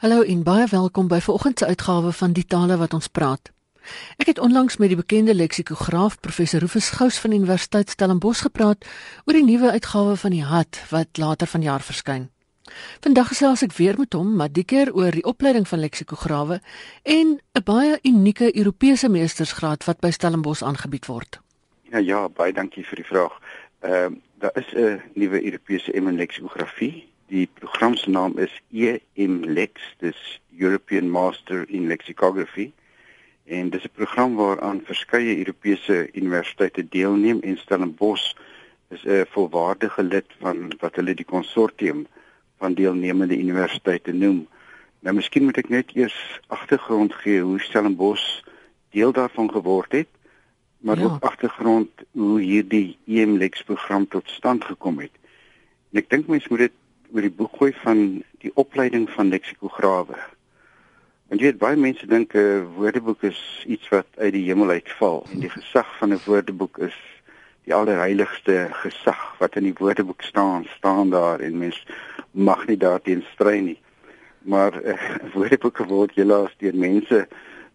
Hallo en baie welkom by vanoggend se uitgawe van Die Tale wat ons praat. Ek het onlangs met die bekende leksikograaf professor Rufus Gous van Universiteit Stellenbosch gepraat oor die nuwe uitgawe van die Hat wat later vanjaar verskyn. Vandag gesels ek weer met hom, maar die keer oor die opleiding van leksikograwe en 'n baie unieke Europese meestersgraad wat by Stellenbosch aangebied word. Ja ja, baie dankie vir die vraag. Ehm uh, daar is 'n nuwe Europese M in leksikografie. Die program se naam is EMLex, dis European Master in Lexicography. En dis 'n program waaraan verskeie Europese universiteite deelneem en Stellenbosch is 'n volwaardige lid van wat hulle die konsortium van deelnemende universiteite noem. Nou miskien moet ek net eers agtergrond gee hoe Stellenbosch deel daarvan geword het maar ja. ook agtergrond hoe hierdie EMLex program tot stand gekom het. En ek dink mense moet dit oor die boek gooi van die opleiding van leksikograwe. Want jy weet baie mense dink 'n woordeboek is iets wat uit die hemel uitval en die gesag van 'n woordeboek is die allerheiligste gesag wat in die woordeboek staan, staan daar en mens mag nie daarteen stry nie. Maar 'n uh, woordeboek word helaas deur mense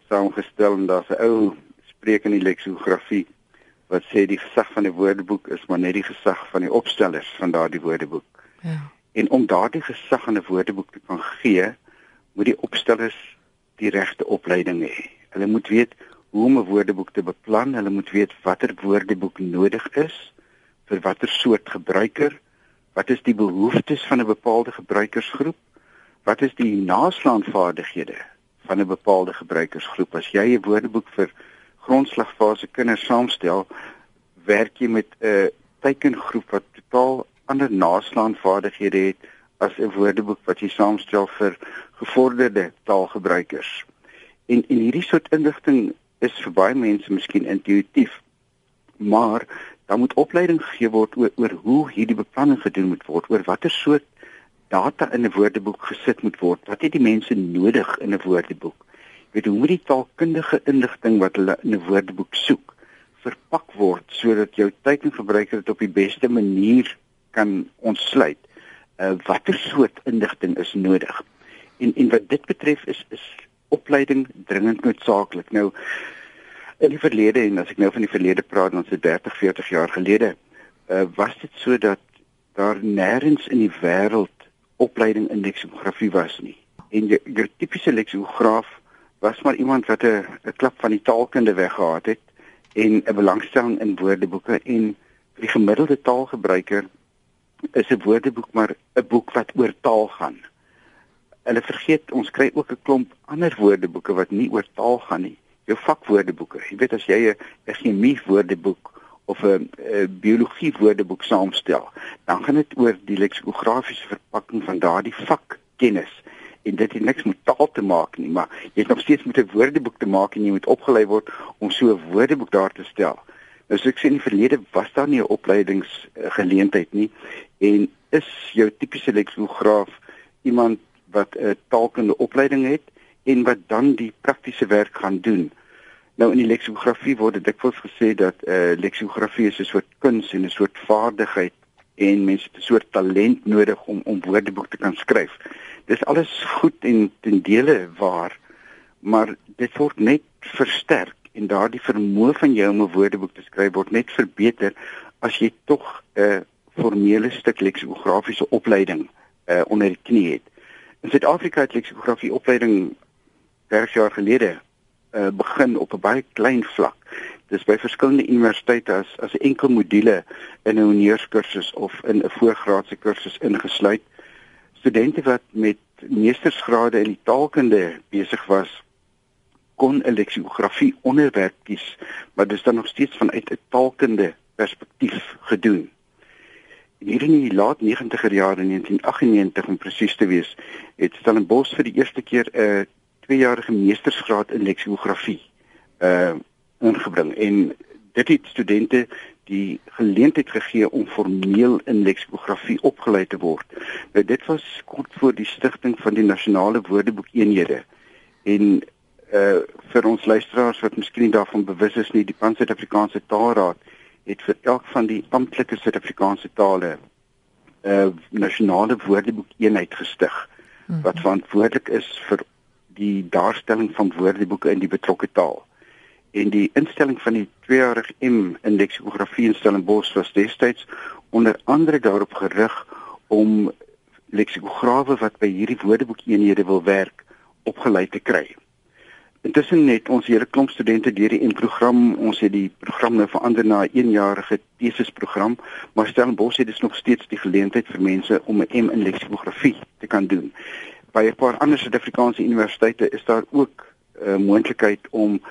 saamgestel en daar's 'n ou spreek in die leksikografie wat sê die gesag van die woordeboek is maar net die gesag van die opstellers van daardie woordeboek. Ja. En om daardie gesag aan 'n woordeboek te kan gee, moet die opstellers die regte opleiding hê. Hulle moet weet hoe om 'n woordeboek te beplan, hulle moet weet watter woordeboek nodig is vir watter soort gebruiker, wat is die behoeftes van 'n bepaalde gebruikersgroep, wat is die naslaanvaardighede van 'n bepaalde gebruikersgroep. As jy 'n woordeboek vir grondslagfase kinders saamstel, werk jy met 'n teikengroep wat totaal ander naslaanvaardighede het as 'n woordeboek wat jy saamstel vir gevorderde taalgebruikers. En en hierdie soort inligting is vir baie mense miskien intuïtief, maar dan moet opleiding gegee word oor, oor hoe hierdie beplanning gedoen moet word, oor watter soort data in 'n woordeboek gesit moet word. Wat het die mense nodig in 'n woordeboek? weet hoe moet die taalkundige inligting wat hulle in 'n woordeboek soek verpak word sodat jou tekengebruiker dit op die beste manier kan ontsluit. Uh watter soort inligting is nodig? En en wat dit betref is is opleiding dringend noodsaaklik. Nou in die verlede en as ek nou van die verlede praat, dan se 30, 40 jaar gelede, uh was dit so dat daar nêrens in die wêreld opleiding in leksikografie was nie. En jou, jou tipiese leksikograaf was maar iemand wat 'n 'n klap van die taalkunde weggehaat het en 'n belangstelling in woordeboeke en vir die gemiddelde taalgebruiker is 'n woordeboek maar 'n boek wat oor taal gaan. Hulle vergeet ons kry ook 'n klomp ander woordeboeke wat nie oor taal gaan nie. Jou vakwoordeboeke. Jy weet as jy 'n chemie woordeboek of 'n biologie woordeboek saamstel, dan gaan dit oor die leksikografiese verpakking van daardie vakkennis en dit het niks met taal te maak nie, maar jy het nog steeds met 'n woordeboek te maak en jy moet opgelei word om so 'n woordeboek daar te stel. Nou so ek sê in die verlede was daar nie 'n opleidingsgeleentheid nie en is jou tipiese leksikograaf iemand wat 'n taalkundige opleiding het en wat dan die praktiese werk gaan doen. Nou in die leksikografie word dit dikwels gesê dat 'n uh, leksikografie is 'n soort kuns en 'n soort vaardigheid en mense het 'n soort talent nodig om om woordeboek te kan skryf. Dis alles goed en ten dele waar, maar dit word net versterk en daardie vermoë van jou om 'n woordeboek te skryf word net verbeter as jy tog 'n formele stuk leksikografiese opleiding uh, onder die knie het. In Suid-Afrika het leksikografie opleiding 30 jaar gelede uh, begin op 'n baie klein vlak dis by verskillende universiteite as as 'n enkel module in 'n honeurskursus of in 'n voorgraadse kursus ingesluit. Studente wat met meestersgrade in die taalkunde besig was, kon 'n leksikografie onderwerp kies, maar dis dan nog steeds vanuit 'n taalkunde perspektief gedoen. Hier in die laat 90er jare in 1998 om presies te wees, het Stellenbosch vir die eerste keer 'n 2-jarige meestersgraad in leksikografie uh ingebring en dit het studente die geleentheid gegee om formeel in leksikografie opgelei te word. Nou dit was kort voor die stigting van die nasionale woordeboek eenhede. En uh vir ons luisteraars wat miskien daarvan bewus is nie, die Pan-Suid-Afrikaanse Taalraad het vir elk van die amptelike Suid-Afrikaanse tale 'n uh, nasionale woordeboek eenheid gestig hmm. wat verantwoordelik is vir die daarstelling van woordeboeke in die betrokke taal. En die instelling van die 2-jarige M in leksikografie in Stellenbosch was destyds onder andere daarop gerig om leksikograwe wat by hierdie woordeboekeenhede wil werk opgelei te kry. Intussen het ons hele klomp studente deur die program, ons het die program nou verander na 'n eenjarige tesisprogram, maar Stellenbosch het dus nog steeds die geleentheid vir mense om 'n M in leksikografie te kan doen. By 'n paar ander Suid-Afrikaanse universiteite is daar ook 'n uh, moontlikheid om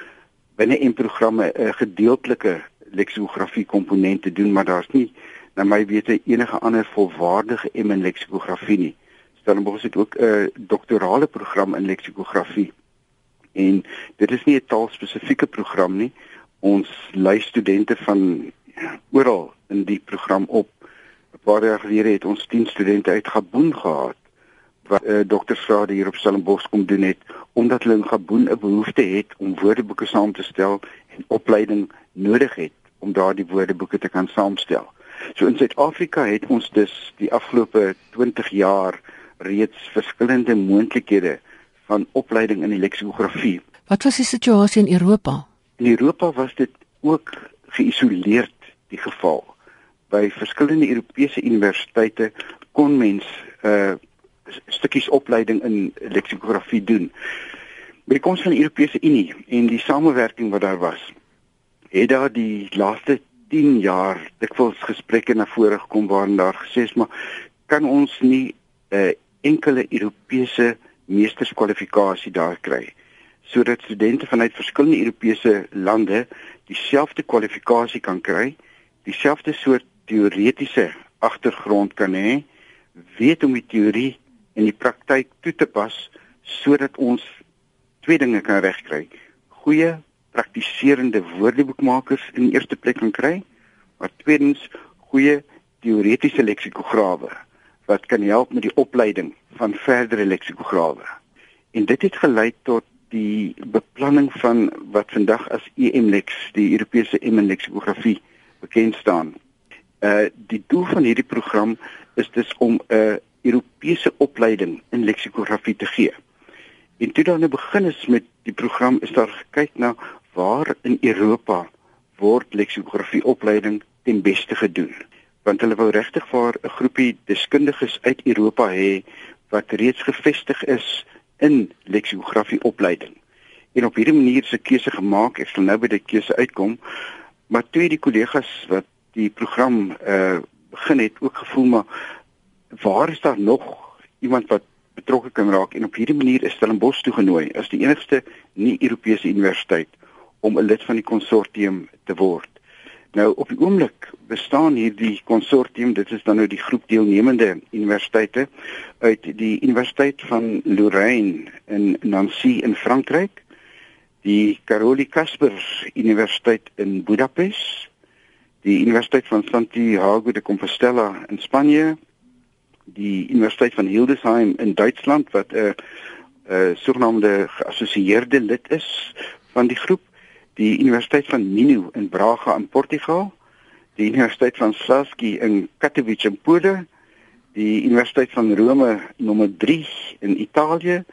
binne M programme 'n uh, gedeeltelike leksikografie komponent te doen, maar daar's nie na my wete enige ander volwaardige M in leksikografie nie. Stellenbosch het ook 'n uh, doktorale program in leksikografie En dit is nie 'n taalspesifieke program nie. Ons lei studente van ja, oral in die program op. 'n Paar jaar gelede het ons 10 studente uit Gabon gehad wat 'n uh, eh, doktersgraad hier op Stellenbosch kom doen het omdat hulle in Gabon 'n behoefte het om woordeboeke saam te stel en opleiding nodig het om daardie woordeboeke te kan saamstel. So in Suid-Afrika het ons dus die afgelope 20 jaar reeds verskillende moontlikhede van opleiding in die leksikografie. Wat was die situasie in Europa? In Europa was dit ook geïsoleerd die geval. By verskillende Europese universiteite kon mens uh stukkies opleiding in leksikografie doen. By die koms van die Europese Unie en die samewerking wat daar was, het daar die laaste 10 jaar dikwels gesprekke na vore gekom waarin daar gesê is maar kan ons nie 'n uh, enkele Europese meesterskwalifikasie daar kry sodat studente vanuit verskillende Europese lande dieselfde kwalifikasie kan kry, dieselfde soort teoretiese agtergrond kan hê, weet om die teorie in die praktyk toe te pas sodat ons twee dinge kan regkry. Goeie praktiserende woordeboekmakers in die eerste plek kan kry, maar tweedens goeie teoretiese leksikograwe wat kan help met die opleiding van verdere leksikograwe. En dit het gelei tot die beplanning van wat vandag as EMLex, die Europese M in leksikografie bekend staan. Uh die doel van hierdie program is dus om 'n Europese opleiding in leksikografie te gee. En toe dan nou begin is met die program is daar gekyk na waar in Europa word leksikografie opleiding ten beste gedoen want hulle wou regtig vir 'n groepie deskundiges uit Europa hê wat reeds gevestig is in leksikografie opleiding. En op hierdie manier se keuse gemaak, ek sal nou by die keuse uitkom, maar twee die kollegas wat die program uh begin het ook gevoel maar waar is daar nog iemand wat betrokke kan raak en op hierdie manier is Stellenbosch toegenooi as die enigste nie-Europese universiteit om 'n lid van die konsortium te word. Nou op die oomblik bestaan hierdie konsortium, dit is dan nou die groep deelnemende universiteite uit die Universiteit van Lorraine in Nancy in Frankryk, die Karoli Kasper Universiteit in Budapest, die Universiteit van Santiago de Compostela in Spanje, die Universiteit van Hildesheim in Duitsland wat 'n uh, uh, sogenaamde geassosieerde lid is van die groep die Universiteit van Minho in Braga in Portugal, die Universiteit van Saski in Katowice in Pole, die Universiteit van Rome nommer 3 in Italië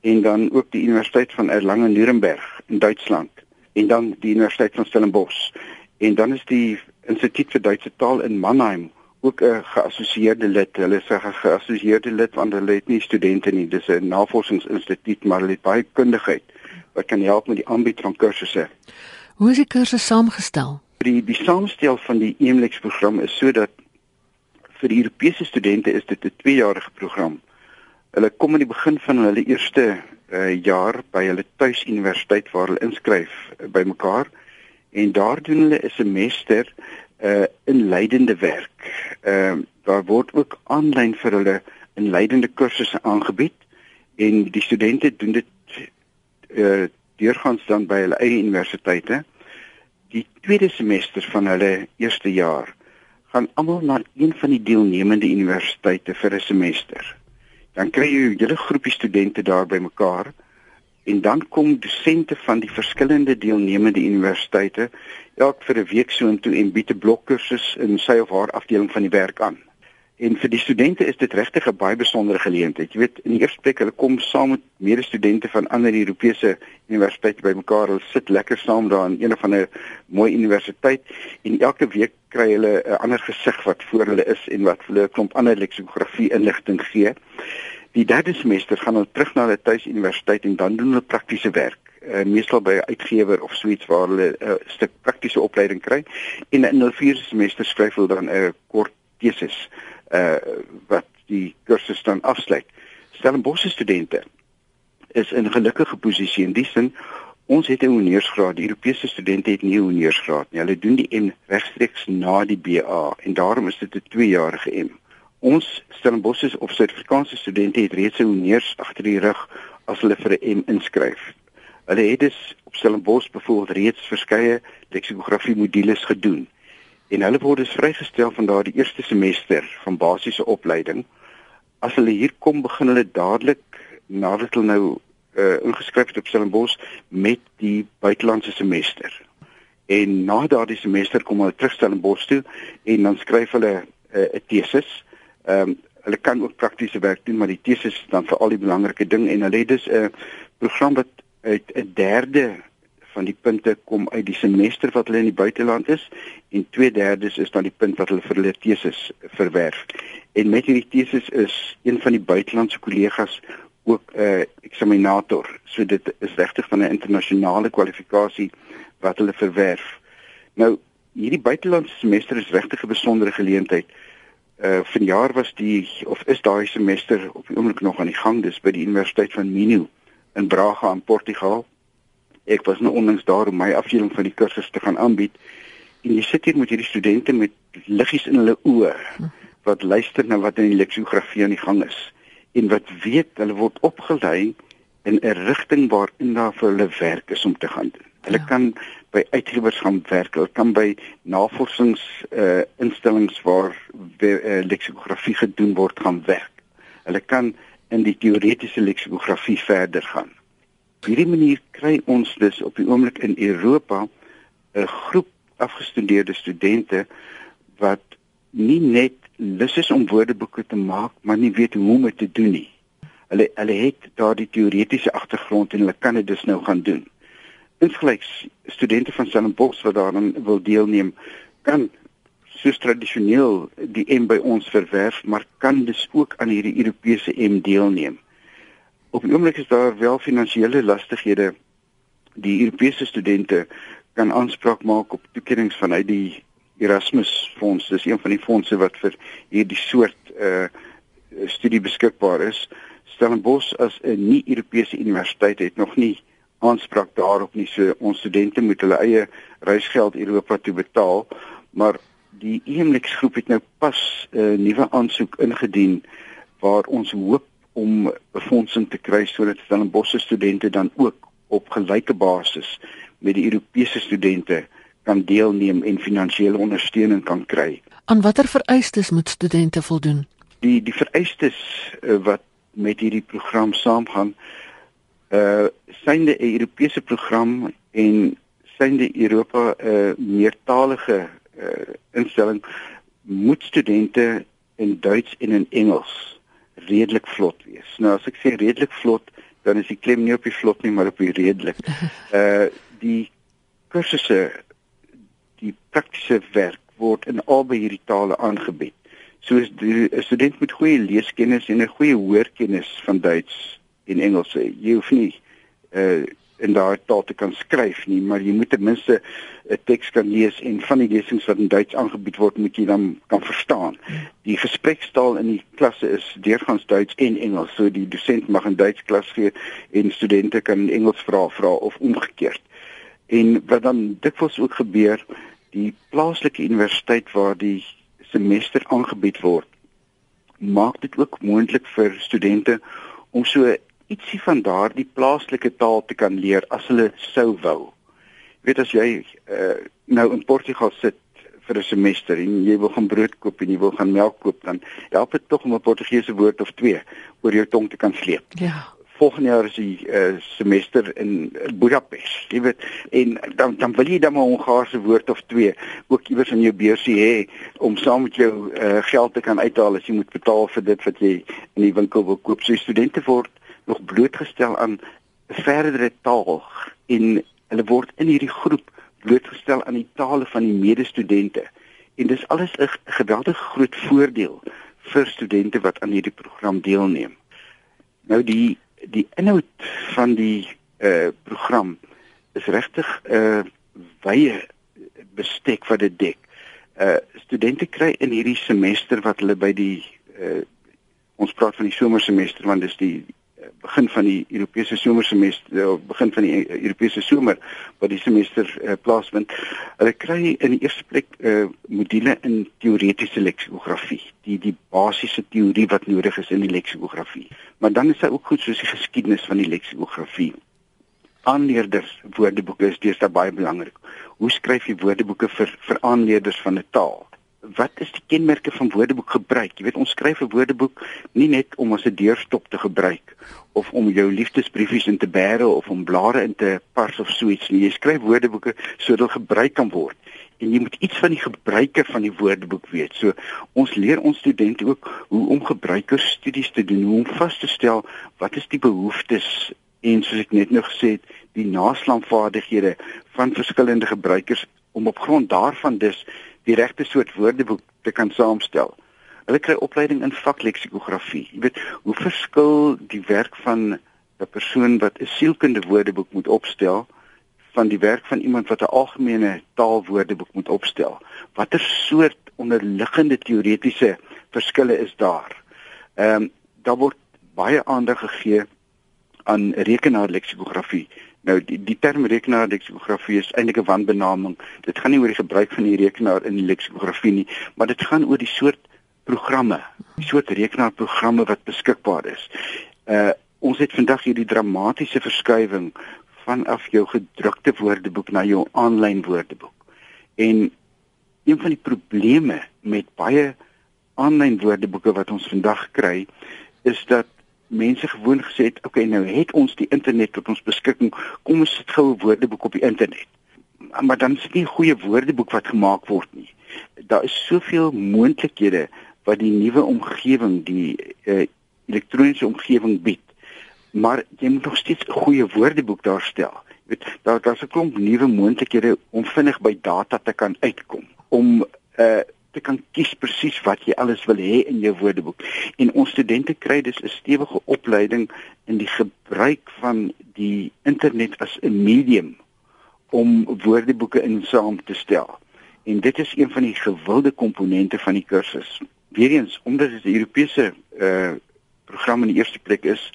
en dan ook die Universiteit van Erlangen-Nuremberg in Duitsland en dan die Universiteit van Stellenbosch. En dan is die Instituut vir Duitse Taal in Mannheim ook 'n geassosieerde lid. Hulle sê 'n geassosieerde lid want hulle het nie studente nie. Dis 'n navorsingsinstituut, maar hulle het baie kundigheid wat kan help met die aanbied van kursusse. Hoe is die kursus saamgestel? Die die saamstel van die EMLEX program is sodat vir die Europese studente is dit 'n 2-jarige program. Hulle kom in die begin van hulle eerste uh, jaar by hulle tuisuniversiteit waar hulle inskryf uh, by mekaar en daar doen hulle 'n semester uh, in leidende werk. Ehm uh, daar word ook aanlyn vir hulle in leidende kursusse aangebied en die studente doen dit uh, deurgaans dan by hulle eie universiteite. Die tweede semester van hulle eerste jaar gaan almal na een van die deelnemende universiteite vir 'n semester. Dan kry jy 'n hele groepie studente daar bymekaar en dan kom dosente van die verskillende deelnemende universiteite elk vir 'n week so intoe en bied 'n blokkursus in sy of haar afdeling van die werk aan. En vir die studente is dit regtig 'n baie besondere geleentheid. Jy weet, in die eerste plek, hulle kom saam met medestudente van ander Europese universiteite bymekaar. Hulle sit lekker saam daar in een of ander mooi universiteit en elke week kry hulle 'n ander gesig wat voor hulle is en wat hulle 'n klomp ander leksikografie inligting gee. Die derde semester gaan hulle terug na hulle tuisuniversiteit en dan doen hulle praktiese werk uh, meestal by 'n uitgewer of suits waar hulle 'n uh, stuk praktiese opleiding kry en in hul vierde semester skryf hulle dan 'n kort tesis uh wat die kursus dan afsluit. Stellenbosch studente is in 'n gelukkige posisie in die sin ons het 'n honeursgraad. Die Europese studente het nie 'n honeursgraad nie. Hulle doen die M regstreeks na die BA en daarom is dit 'n 2-jarige M. Ons Stellenbosch of Suid-Afrikaanse studente het reeds 'n honeurs agter die rug as hulle vir 'n M inskryf. Hulle het dus op Stellenbosch byvoorbeeld reeds verskeie leksikografie modules gedoen. En hulle word dus vrygestel van daardie eerste semester van basiese opleiding. As hulle hier kom, begin hulle dadelik nadat hulle nou uh, ingeskryf het op Stellenbosch met die buitelandse semester. En na daardie semester kom hulle terug Stellenbosch toe en dan skryf hulle eh, 'n uh, tesis. Ehm um, hulle kan ook praktiese werk doen, maar die tesis is dan vir al die belangrike ding en hulle het dus 'n uh, program wat uit 'n derde van die punte kom uit die semester wat hulle in die buiteland is en 2/3 is dan die punt wat hulle vir hulle teses verwerf. En met hierdie teses is een van die buitelandse kollegas ook 'n uh, eksaminator. So dit is regtig van 'n internasionale kwalifikasie wat hulle verwerf. Nou hierdie buitelandse semester is regtig 'n besondere geleentheid. Uh vanjaar was die of is daai semester op die oomblik nog aan die gang dis by die Universiteit van Minho in Braga in Portugal. Ek was nou onlangs daar om my afdeling van die kursus te gaan aanbied. En jy sit hier met hierdie studente met liggies in hulle oë wat luister na wat in die leksiografie aan die gang is en wat weet hulle word opgelei in 'n rigting waarin daar vir hulle werk is om te gaan doen. Hulle ja. kan by uitgewers gaan werk, hulle kan by navorsings uh instellings waar uh, leksikografie gedoen word gaan werk. Hulle kan in die teoretiese leksikografie verder gaan. Op hierdie manier kry ons dus op die oomblik in Europa 'n groep afgestudeerde studente wat nie net lus is om woordeboeke te maak, maar nie weet hoe om dit te doen nie. Hulle hulle het daardie teoretiese agtergrond en hulle kan dit dus nou gaan doen. Insgelyks studente van Stellenbosch wat daaraan wil deelneem, kan soos tradisioneel die M by ons verwerf, maar kan dus ook aan hierdie Europese M deelneem. Op die oomblik is daar wel finansiële lastighede. Die Europese studente kan aanspraak maak op toekennings vanuit die Erasmus fonds. Dis een van die fondse wat vir hierdie soort uh studie beskikbaar is. Stellenbosch as 'n nie-Europese universiteit het nog nie aanspraak daarop nie. So ons studente moet hulle eie reisgeld Europa toe betaal, maar die EMLEX groep het nou pas 'n uh, nuwe aansoek ingedien waar ons hoop om befondsing te kry sodat Stellenbosch studente dan ook op gelyke basis met die Europese studente kan deelneem en finansiële ondersteuning kan kry. Aan watter vereistes moet studente voldoen? Die die vereistes uh, wat met hierdie program saamgaan, uh synde 'n Europese program en synde Europa 'n uh, meertalige uh, instelling moet studente in Duits en in Engels redelik vlot wees. Nou as ek sê redelik vlot, dan is die klem nie op die vlot nie, maar op die redelik. Uh die kursusse die praktiese werk word in albei hierdie tale aangebied. So 'n student met goeie leeskennis en 'n goeie hoorkennis van Duits en Engels, jy hoef nie uh in daardie taal te kan skryf nie, maar jy moet ten minste 'n teks kan lees en van die lesings wat in Duits aangebied word, moet jy dan kan verstaan. Die gesprekstaal in die klasse is deurgangs Duits en Engels, so die dosent mag in Duits klas gee en studente kan Engels vra vra of omgekeerd. En wat dan dikwels ook gebeur, die plaaslike universiteit waar die semester aangebied word, maak dit ook moontlik vir studente om so ietsie van daardie plaaslike taal te kan leer as hulle sou wou. Jy weet as jy uh, nou in Portugal sit vir 'n semester en jy wil gaan brood koop en jy wil gaan melk koop dan help dit tog om 'n Portugese woord of twee oor jou tong te kan sleep. Ja. volgende jaar is die uh, semester in Budapest. Jy weet en dan dan wil jy dan 'n Hongaarse woord of twee ook iewers in jou beursie hê om saam met jou uh, geld te kan uithaal as jy moet betaal vir dit wat jy in die winkel wil koop. So studente word nog blootgestel aan verdere taal en hulle word in hierdie groep blootgestel aan die tale van die medestudente. En dis alles 'n geweldige groot voordeel vir studente wat aan hierdie program deelneem. Nou die die inhoud van die uh program is regtig 'n uh, wye bestek wat dit dek. Uh studente kry in hierdie semester wat hulle by die uh ons praat van die somersemester want dis die begin van die Europese somersemester of begin van die Europese somer wat die semester uh, plaasvind. Hulle kry in die eerste plek uh, module in teoretiese leksikografie, die die basiese teorie wat nodig is in die leksikografie. Maar dan is daar ook goed soos die geskiedenis van die leksikografie. Aanleerders woordeboeke is deesdae baie belangrik. Hoe skryf jy woordeboeke vir vir aanleerders van 'n taal? Wat is die kenmerke van woordeboek gebruik? Jy weet ons skryf 'n woordeboek nie net om as 'n deurstop te gebruik of om jou liefdesbriefies in te bære of om blare in te pas of so iets nie. Jy skryf woordeboeke sodat hulle gebruik kan word en jy moet iets van die gebruike van die woordeboek weet. So ons leer ons studente ook hoe om gebruikersstudies te doen, hoe om vas te stel wat is die behoeftes en soos ek net nou gesê het, die naslaanvaardighede van verskillende gebruikers om op grond daarvan dus die regte soort woordeboek te kan saamstel. Hulle kry opleiding in vakleksikografie. Jy weet, hoe verskil die werk van 'n persoon wat 'n sielkunde woordeboek moet opstel van die werk van iemand wat 'n algemene taalwoordeboek moet opstel? Watter soort onderliggende teoretiese verskille is daar? Ehm um, daar word baie aandag gegee aan rekenaarleksikografie Nou die die term rekenaarleksikografie is eintlik 'n wanbenaming. Dit gaan nie oor die gebruik van die rekenaar in die leksikografie nie, maar dit gaan oor die soort programme, die soort rekenaarprogramme wat beskikbaar is. Uh ons het vandag hierdie dramatiese verskywing vanaf jou gedrukte woordeboek na jou aanlyn woordeboek. En een van die probleme met baie aanlyn woordeboeke wat ons vandag kry, is dat mense gewoon gesê het, okay, nou het ons die internet tot ons beskikking, kom ons sit gou 'n woordeboek op die internet. Maar dan is dit nie 'n goeie woordeboek wat gemaak word nie. Daar is soveel moontlikhede wat die nuwe omgewing, die uh, elektroniese omgewing bied. Maar jy moet nog steeds 'n goeie woordeboek daarstel. Jy weet, daar daar's 'n klomp nuwe moontlikhede om vinnig by data te kan uitkom om 'n uh, eh, te kan kies presies wat jy alles wil hê in jou woordeboek. En ons studente kry dus 'n stewige opleiding in die gebruik van die internet as 'n medium om woordeboeke in saam te stel. En dit is een van die gewilde komponente van die kursus. Weereens omdat dit 'n Europese uh program in die eerste plek is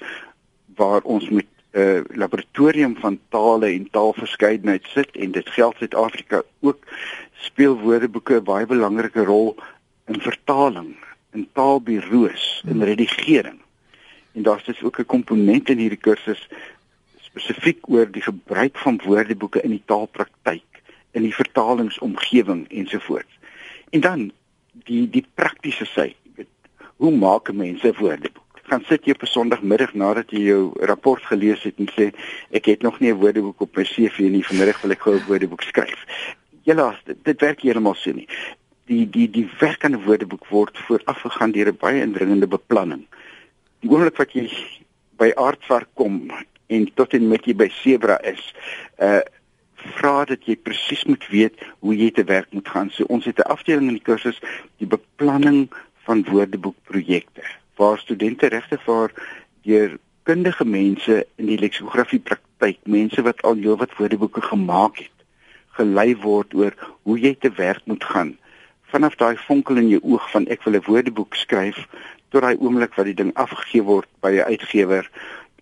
waar ons met 'n uh, laboratorium van tale en taalverskeidenheid sit en dit geld Suid-Afrika ook speel woordeboeke 'n baie belangrike rol in vertaling, in taalbureaus, in redigering. En daar's dus ook 'n komponent in hierdie kursus spesifiek oor die gebruik van woordeboeke in die taalpraktyk, in die vertalingsomgewing ensovoorts. En dan die die praktiese sy, weet, hoe maak mense woordeboek? gaan sit jy op 'n Sondagmiddag nadat jy jou rapport gelees het en sê ek het nog nie 'n woordeboek op my CV nie, vanmiddag wil ek gou 'n woordeboek skryf. Jy's dit, dit werk heeltemal so nie. Die die die werk aan 'n woordeboek word voorafgegaan deur 'n baie indringende beplanning. Die oomblik wat jy by aardvark kom en tot en met jy by sebra is, uh vra dat jy presies moet weet hoe jy te werk moet gaan. So ons het 'n afdeling in die kursus die beplanning van woordeboekprojekte waar studente regtig waar deur kundige mense in die leksikografie praktyk, mense wat al heelwat woordeboeke gemaak het, gelei word oor hoe jy te werk moet gaan. Vanaf daai vonkel in jou oog van ek wil 'n woordeboek skryf tot daai oomblik wat die ding afgegee word by 'n uitgewer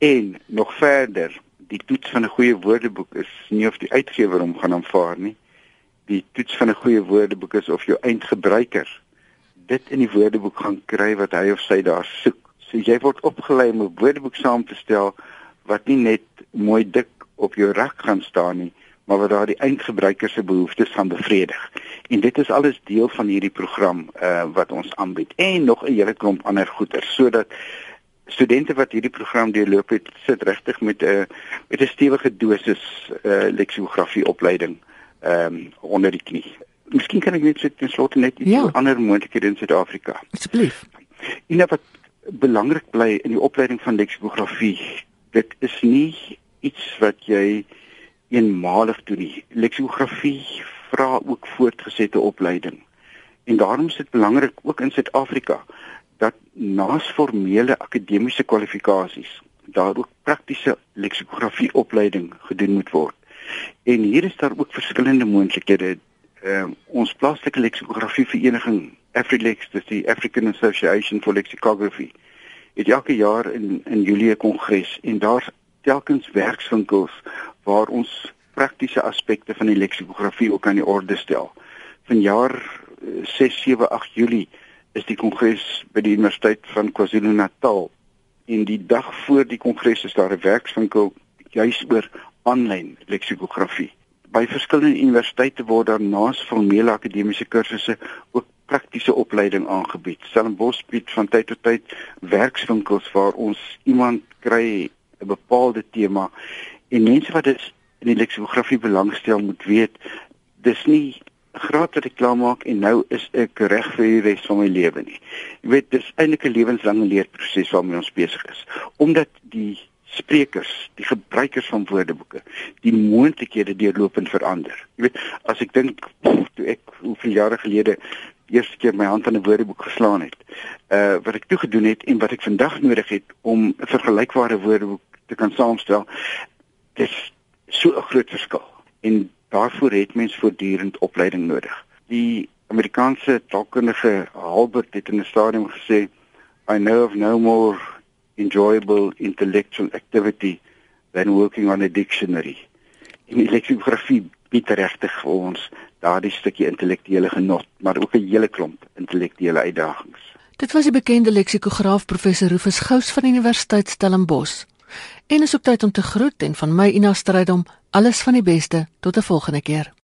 en nog verder, die toets van 'n goeie woordeboek is nie of die uitgewer hom gaan aanvaar nie. Die toets van 'n goeie woordeboek is of jou eindgebruiker dit in die woordeboek gaan kry wat hy of sy daar soek. So jy word opgelei om 'n woordeboek saam te stel wat nie net mooi dik op jou rak gaan staan nie, maar wat daar die eindgebruiker se behoeftes gaan bevredig. En dit is alles deel van hierdie program uh wat ons aanbied en nog 'n hele klomp ander goeder sodat studente wat hierdie program deurloop het, sit regtig met 'n uh, met 'n stewige dosis uh, leksikografie opleiding ehm um, onder die knie. Miskien kan ek net so ten slotte net iets ja. ander moontlikhede in Suid-Afrika. Asseblief. En wat belangrik bly in die opleiding van leksikografie, dit is nie iets wat jy eenmalig doen nie. Leksikografie vra ook voortgesette opleiding. En daarom is dit belangrik ook in Suid-Afrika dat naas formele akademiese kwalifikasies daar ook praktiese leksikografie opleiding gedoen moet word. En hier is daar ook verskillende moontlikhede. Ehm uh, ons plaaslike leksikografie vereniging Afrilex, dis die African Association for Lexicography. Het elke jaar in in Julie 'n kongres en daar telkens werkswinkels waar ons praktiese aspekte van die leksikografie ook aan die orde stel. Vanjaar 6 7 8 Julie is die kongres by die Universiteit van KwaZulu-Natal en die dag voor die kongres is daar 'n werkswinkel juis oor aanlyn leksikografie. By verskillende universiteite word daar naas formele akademiese kursusse ook praktiese opleiding aangebied. Stellenbosch bied van tyd tot tyd werkswinkels waar ons iemand kry 'n bepaalde tema en mense wat dit in die leksikografie belangstel moet weet dis nie graad wat ek klaar maak en nou is ek reg vir die res van my lewe nie. Jy weet dis eintlik 'n lewenslange leerproses waarmee ons besig is omdat die sprekers, die gebruikers van woordeboeke, die moontlikhede deurlopend verander. Jy weet, as ek dink toe ek hoeveel jare gelede eerste keer my hand aan 'n woordeboek geslaan het, uh wat ek toe gedoen het en wat ek vandag nodig het om 'n vergelykbare woordeboek te kan saamstel, dis so 'n groot verskil. En daarvoor het mens voortdurend opleiding nodig. Die Amerikaanse taalkundige Albert het in 'n stadium gesê, I know of no more enjoyable intellectual activity than working on a dictionary. En die leksikografie bied regtig vir ons daardie stukkie intellektuele genot, maar ook 'n hele klomp intellektuele uitdagings. Dit was die bekende leksikograaf professor Rufus Gous van Universiteit Stellenbosch. En is ook tyd om te groet en van my Ina Strydom alles van die beste tot 'n volgende keer.